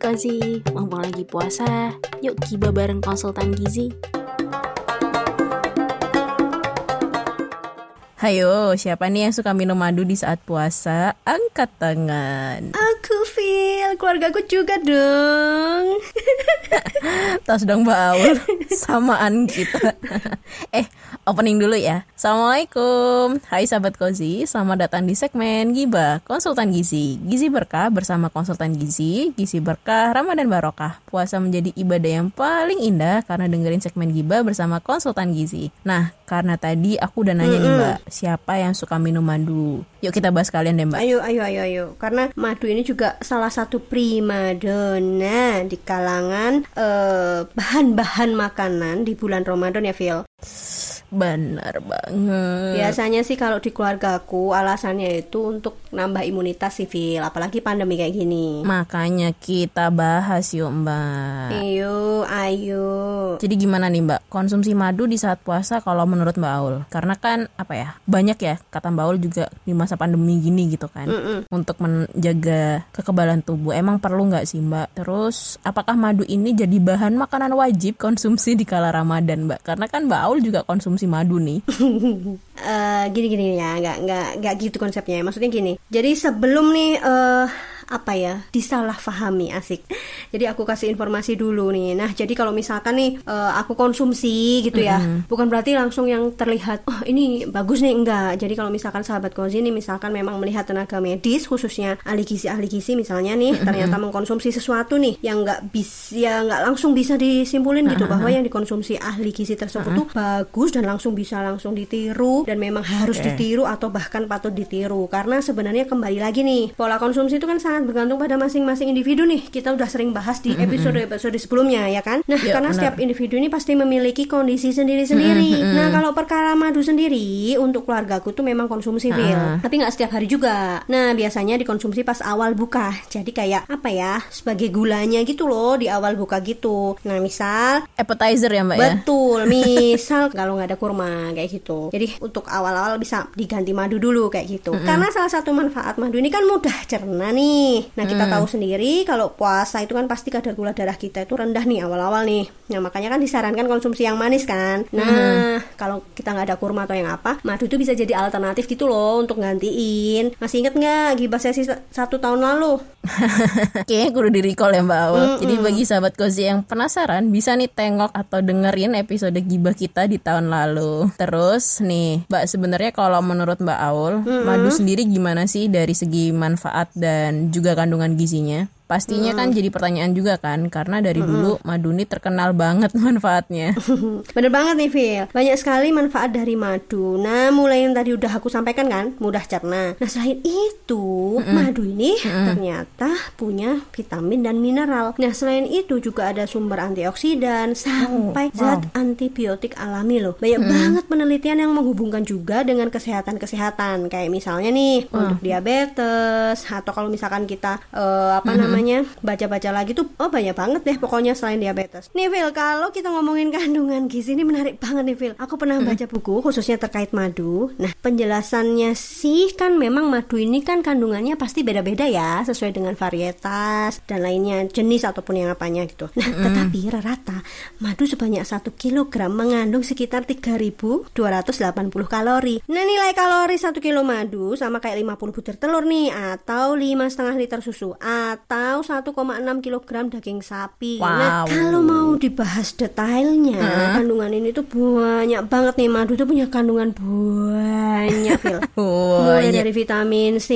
Kozi, mumpung lagi puasa, yuk kiba bareng konsultan gizi. Hayo, siapa nih yang suka minum madu di saat puasa? Angkat tangan. Aku feel keluargaku juga dong. Tas dong Mbak Aul, samaan kita. eh, opening dulu ya. Assalamualaikum. Hai sahabat Kozi, selamat datang di segmen Giba, Konsultan Gizi. Gizi Berkah bersama Konsultan Gizi, Gizi Berkah, Ramadan Barokah. Puasa menjadi ibadah yang paling indah karena dengerin segmen Giba bersama Konsultan Gizi. Nah, karena tadi aku udah nanya nih Mbak, siapa yang suka minum madu? Yuk kita bahas kalian deh Mbak. Ayo, ayo, ayo, ayo. Karena madu ini juga salah satu primadona di kalangan eh, bahan-bahan makanan di bulan Ramadan ya, Phil. Benar banget. Biasanya sih kalau di keluargaku alasannya itu untuk nambah imunitas sih, Phil. Apalagi pandemi kayak gini. Makanya kita bahas yuk Mbak. Ayo, ayo. Jadi gimana nih Mbak, konsumsi madu di saat puasa kalau menurut Mbak Aul? Karena kan apa ya, banyak ya kata Mbak Aul juga di masa pandemi gini gitu kan, untuk menjaga kekebalan tubuh. Emang perlu nggak sih Mbak? Terus apakah madu ini jadi bahan makanan wajib konsumsi di kala Ramadan Mbak? Karena kan Mbak Aul juga konsumsi madu nih. Eh, gini gini ya nggak nggak nggak gitu konsepnya. Maksudnya gini jadi sebelum nih eh apa ya disalahfahami asik. Jadi aku kasih informasi dulu nih. Nah jadi kalau misalkan nih eh, aku konsumsi gitu ya bukan berarti langsung yang terlihat oh ini bagus nih. Enggak jadi kalau misalkan sahabat kozi nih misalkan memang melihat tenaga medis khususnya ahli gizi ahli gizi misalnya nih ternyata mengkonsumsi sesuatu nih yang nggak bisa ya nggak langsung bisa disimpulin gitu bahwa yang dikonsumsi ahli gizi tersebut tuh bagus dan langsung bisa langsung ditiru dan memang harus ditiru atau bahkan patut ditiru. Karena sebenarnya kembali lagi nih pola konsumsi itu kan sangat bergantung pada masing-masing individu nih. Kita udah sering bahas di episode-episode sebelumnya ya kan? Nah Ya, karena benar. setiap individu ini pasti memiliki kondisi sendiri-sendiri. Nah kalau perkara madu sendiri untuk keluargaku tuh memang konsumsi Phil tapi nggak setiap hari juga. Nah biasanya dikonsumsi pas awal buka. Jadi kayak apa ya sebagai gulanya gitu loh di awal buka gitu. Nah misal Appetizer ya Mbak ya? Betul, misal kalau nggak ada kurma kayak gitu. Jadi untuk awal-awal bisa diganti madu dulu kayak gitu. Karena salah satu manfaat madu ini kan mudah cerna nih. Nah kita tahu sendiri kalau puasa itu kan pasti kadar gula darah kita itu rendah nih awal-awal nih. Nah makanya kan disarankan konsumsi yang manis kan. Nah kalau kita nggak ada kurma atau yang apa, madu itu bisa jadi alternatif gitu loh untuk gantiin. Masih inget nggak gibah sesi satu tahun lalu? Kayaknya kudu di recall ya Mbak Aul. Jadi bagi sahabat Kozi yang penasaran bisa nih tengok atau dengerin episode gibah kita di tahun lalu. Terus nih Mbak sebenarnya kalau menurut Mbak Aul, madu sendiri gimana sih dari segi manfaat dan juga kandungan gizinya? Pastinya kan jadi pertanyaan juga kan karena dari dulu madu ini terkenal banget manfaatnya. Bener banget nih Phil Banyak sekali manfaat dari madu Nah mulai yang tadi udah aku sampaikan kan Mudah cerna. Nah selain itu Madu ini ternyata punya vitamin dan mineral. Nah selain itu juga ada sumber antioksidan Sampai zat antibiotik alami loh. Banyak banget penelitian yang menghubungkan juga dengan kesehatan-kesehatan. Kayak misalnya nih Untuk diabetes Atau kalau misalkan kita eh, Apa namanya Baca-baca lagi tuh Oh banyak banget deh pokoknya selain diabetes. Nih Phil kalau kita ngomongin kandungan gizi ini menarik banget nih Phil. Aku pernah baca buku khususnya terkait madu. Nah penjelasannya sih kan memang madu ini kan kandungannya pasti beda-beda ya Sesuai dengan varietas dan lainnya jenis ataupun yang apanya gitu. Nah tetapi rata madu sebanyak 1 kg mengandung sekitar 3280 kalori. Nah nilai kalori 1 kilo madu sama kayak 50 butir telur nih Atau 5,5 liter susu Atau 1,6 kg daging sapi Nah Wow. kalau mau dibahas detailnya Kandungan ini tuh banyak banget nih Madu tuh punya kandungan banyak Phil Mulai dari vitamin C,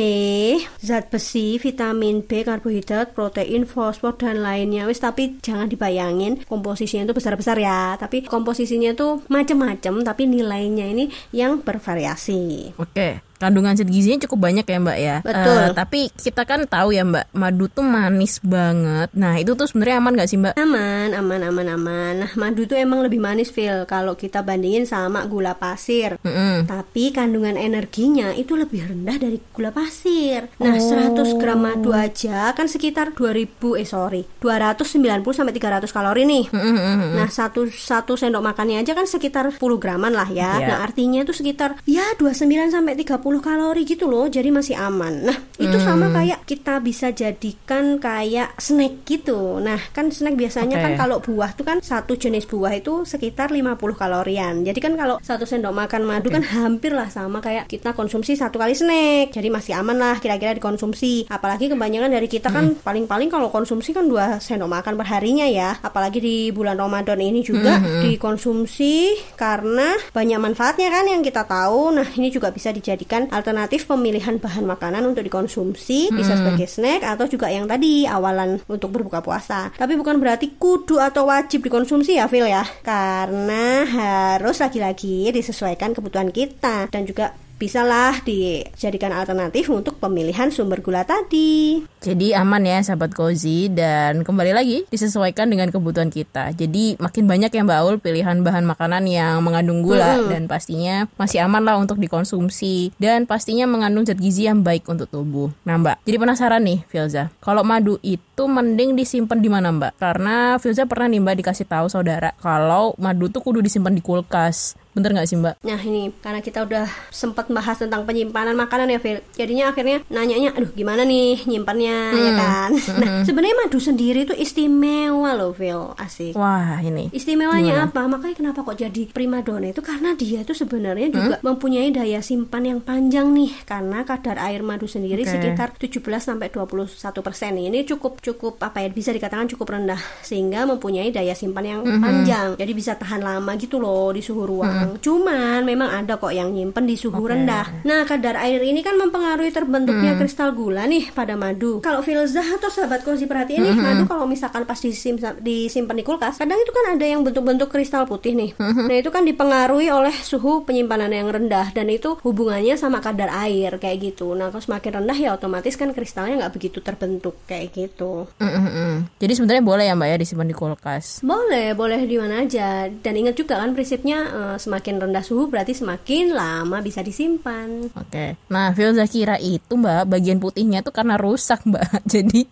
zat besi, vitamin B, karbohidrat, protein, fosfor dan lainnya. Wis tapi jangan dibayangin komposisinya itu besar-besar ya. Tapi komposisinya tuh macem-macem tapi nilainya ini yang bervariasi. Oke, kandungan zat gizinya cukup banyak ya Mbak ya. Betul. Eh, tapi kita kan tahu ya Mbak, madu tuh manis banget. Nah itu tuh sebenarnya aman nggak sih Mbak? Aman, aman, aman, aman. Nah, madu tuh emang lebih manis, Phil, kalau kita bandingin sama gula pasir. Mm-mm. Tapi kandungan energinya itu lebih rendah dari gula pasir. Nah, 100 gram madu aja kan sekitar 2000 eh sorry, 290 sampai 300 kalori nih. Mm-mm. Nah, satu satu sendok makannya aja kan sekitar 10 graman lah ya. Iya. Nah, artinya itu sekitar ya 29 sampai 30 kalori gitu loh, jadi masih aman. Nah, itu sama kayak kita bisa jadikan kayak snack gitu. Nah, kan snack biasanya Oke. kan kalau buah tuh kan satu jenis buah itu sekitar 50 kalorian. Jadi kan kalau satu sendok makan madu kan hampir lah sama kayak kita konsumsi satu kali snack. Jadi masih aman lah kira-kira dikonsumsi. Apalagi kebanyakan dari kita kan paling-paling kalau konsumsi kan dua sendok makan per harinya ya. Apalagi di bulan Ramadan ini juga dikonsumsi karena banyak manfaatnya kan yang kita tahu. Nah, ini juga bisa dijadikan alternatif pemilihan bahan makanan untuk dikonsumsi, bisa sebagai snack atau juga yang tadi awalan untuk berbuka puasa. Tapi bukan berarti kudu atau wajib dikonsumsi ya, Phil ya. Karena harus lagi-lagi disesuaikan kebutuhan kita dan juga bisalah dijadikan alternatif untuk pemilihan sumber gula tadi. Jadi aman ya sahabat Cozy dan kembali lagi disesuaikan dengan kebutuhan kita. Jadi makin banyak ya Mbak Aul pilihan bahan makanan yang mengandung gula dan pastinya masih aman lah untuk dikonsumsi dan pastinya mengandung zat gizi yang baik untuk tubuh. Nah Mbak, jadi penasaran nih Filza, kalau madu itu mending disimpan di mana Mbak? Karena Filza pernah nih Mbak dikasih tahu saudara kalau madu tuh kudu disimpan di kulkas. Bener nggak sih Mbak? Nah ini karena kita udah sempat bahas tentang penyimpanan makanan ya Phil Jadinya akhirnya nanyanya aduh gimana nih nyimpannya? Ya kan? Nah sebenarnya madu sendiri itu istimewa loh Phil Asik. Wah ini. Istimewanya apa? Makanya kenapa kok jadi primadona itu? Karena dia itu sebenarnya juga mempunyai daya simpan yang panjang nih. Karena kadar air madu sendiri Oke. sekitar 17 sampai 21 persen. Ini cukup cukup apa ya bisa dikatakan cukup rendah. Sehingga mempunyai daya simpan yang panjang. Jadi bisa tahan lama gitu loh di suhu ruang. Cuman memang ada kok yang nyimpen di suhu rendah. Nah kadar air ini kan mempengaruhi terbentuknya kristal gula nih pada madu. Kalau Filzah atau sahabat kozi perhatiin nih madu kalau misalkan pas disim- disimpan di kulkas, kadang itu kan ada yang bentuk-bentuk kristal putih nih. Nah itu kan dipengaruhi oleh suhu penyimpanan yang rendah dan itu hubungannya sama kadar air kayak gitu. Nah kalau semakin rendah ya otomatis kan kristalnya nggak begitu terbentuk kayak gitu. Mm, mm, mm. Jadi sebenarnya boleh ya Mbak ya disimpan di kulkas. Boleh, boleh di mana aja. Dan ingat juga kan prinsipnya eh, semakin rendah suhu berarti semakin lama bisa disimpan. Oke. Nah, Filza kira itu Mbak, bagian putihnya tuh karena rusak Mbak. Jadi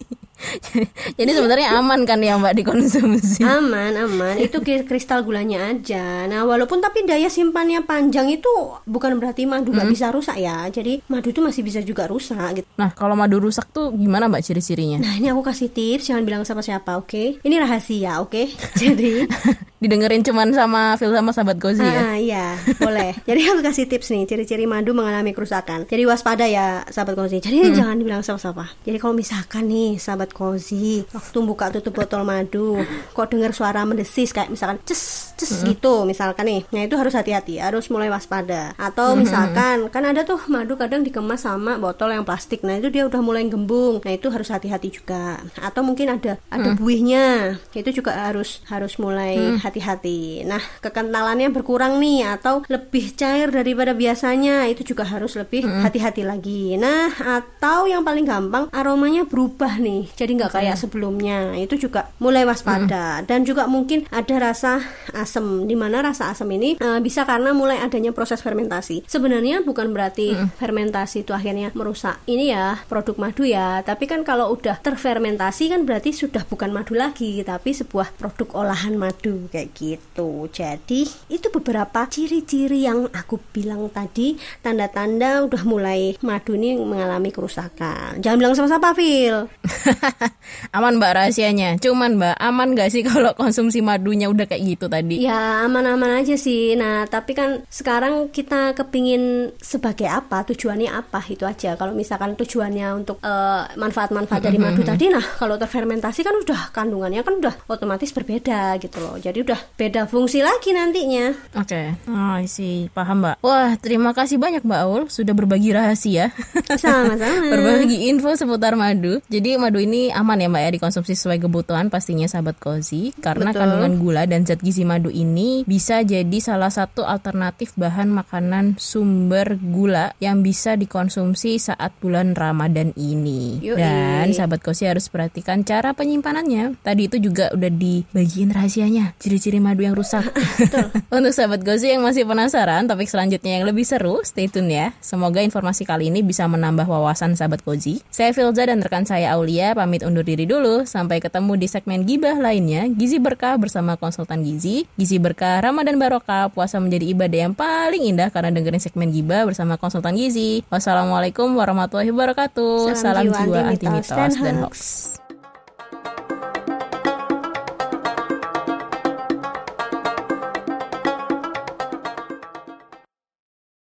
jadi sebenarnya aman kan ya Mbak dikonsumsi. Aman, aman. Itu kristal gulanya aja. Nah, walaupun tapi daya simpannya panjang itu bukan berarti madu nggak bisa rusak ya. Jadi madu itu masih bisa juga rusak gitu. Nah, kalau madu rusak tuh gimana Mbak ciri-cirinya? Nah, ini aku kasih tips, jangan bilang sama siapa, oke? Ini rahasia, oke? Jadi Didengerin cuman sama Phil sama sahabat Gozi ya. Ah, iya, boleh. Jadi aku kasih tips nih, ciri-ciri madu mengalami kerusakan. Jadi waspada ya, sahabat kozi. Jadi ini jangan dibilang sama-sama. Jadi kalau misalkan nih, sahabat kozi, waktu buka tutup botol madu, kok dengar suara mendesis kayak misalkan ces ces gitu, misalkan nih. Nah itu harus hati-hati, harus mulai waspada. Atau misalkan kan ada tuh madu kadang dikemas sama botol yang plastik. Nah itu dia udah mulai gembung. Nah itu harus hati-hati juga. Atau mungkin ada ada buihnya, itu juga harus harus mulai hati-hati. Nah, kekentalannya berkurang nih atau lebih cair daripada biasanya, itu juga harus lebih hati-hati lagi. Nah, atau yang paling gampang aromanya berubah nih, jadi nggak kayak sebelumnya. Itu juga mulai waspada. Dan juga mungkin ada rasa asam, di mana rasa asam ini eh, bisa karena mulai adanya proses fermentasi. Sebenarnya bukan berarti fermentasi itu akhirnya merusak ini ya produk madu ya, tapi kan kalau udah terfermentasi kan berarti sudah bukan madu lagi, tapi sebuah produk olahan madu kayak gitu. Jadi itu beberapa ciri-ciri yang aku bilang tadi, tanda-tanda udah mulai madu ini mengalami kerusakan. Jangan bilang sama siapa, Phil. aman Mbak rahasianya. Cuman Mbak, aman gak sih kalau konsumsi madunya udah kayak gitu tadi? Ya aman-aman aja sih. Nah tapi kan sekarang kita kepingin sebagai apa, tujuannya apa itu aja. Kalau misalkan tujuannya untuk eh, manfaat-manfaat dari madu tadi, nah kalau terfermentasi kan udah kandungannya kan udah otomatis berbeda gitu loh. Jadi udah beda fungsi lagi nantinya. Oke, oh sih paham Mbak. Wah terima kasih banyak Mbak Aul sudah berbagi rahasia, Sama-sama. berbagi info seputar madu. Jadi madu ini aman ya Mbak ya dikonsumsi sesuai kebutuhan pastinya sahabat Kozi karena Betul. kandungan gula dan zat gizi madu ini bisa jadi salah satu alternatif bahan makanan sumber gula yang bisa dikonsumsi saat bulan Ramadan ini. Yoi. Dan sahabat Kozi harus perhatikan cara penyimpanannya. Tadi itu juga udah dibagiin rahasianya. Ciri-ciri madu yang rusak. Untuk sahabat Gozi yang masih penasaran topik selanjutnya yang lebih seru, stay tune ya. Semoga informasi kali ini bisa menambah wawasan sahabat Gozi. Saya Filza dan rekan saya Aulia pamit undur diri dulu. Sampai ketemu di segmen gibah lainnya. Gizi Berkah bersama konsultan Gizi. Gizi Berkah Ramadan Barokah, puasa menjadi ibadah yang paling indah karena dengerin segmen gibah bersama konsultan Gizi. Wassalamualaikum warahmatullahi wabarakatuh. Salam Salam jiwa jiwa anti mitos dan hoax. hoax.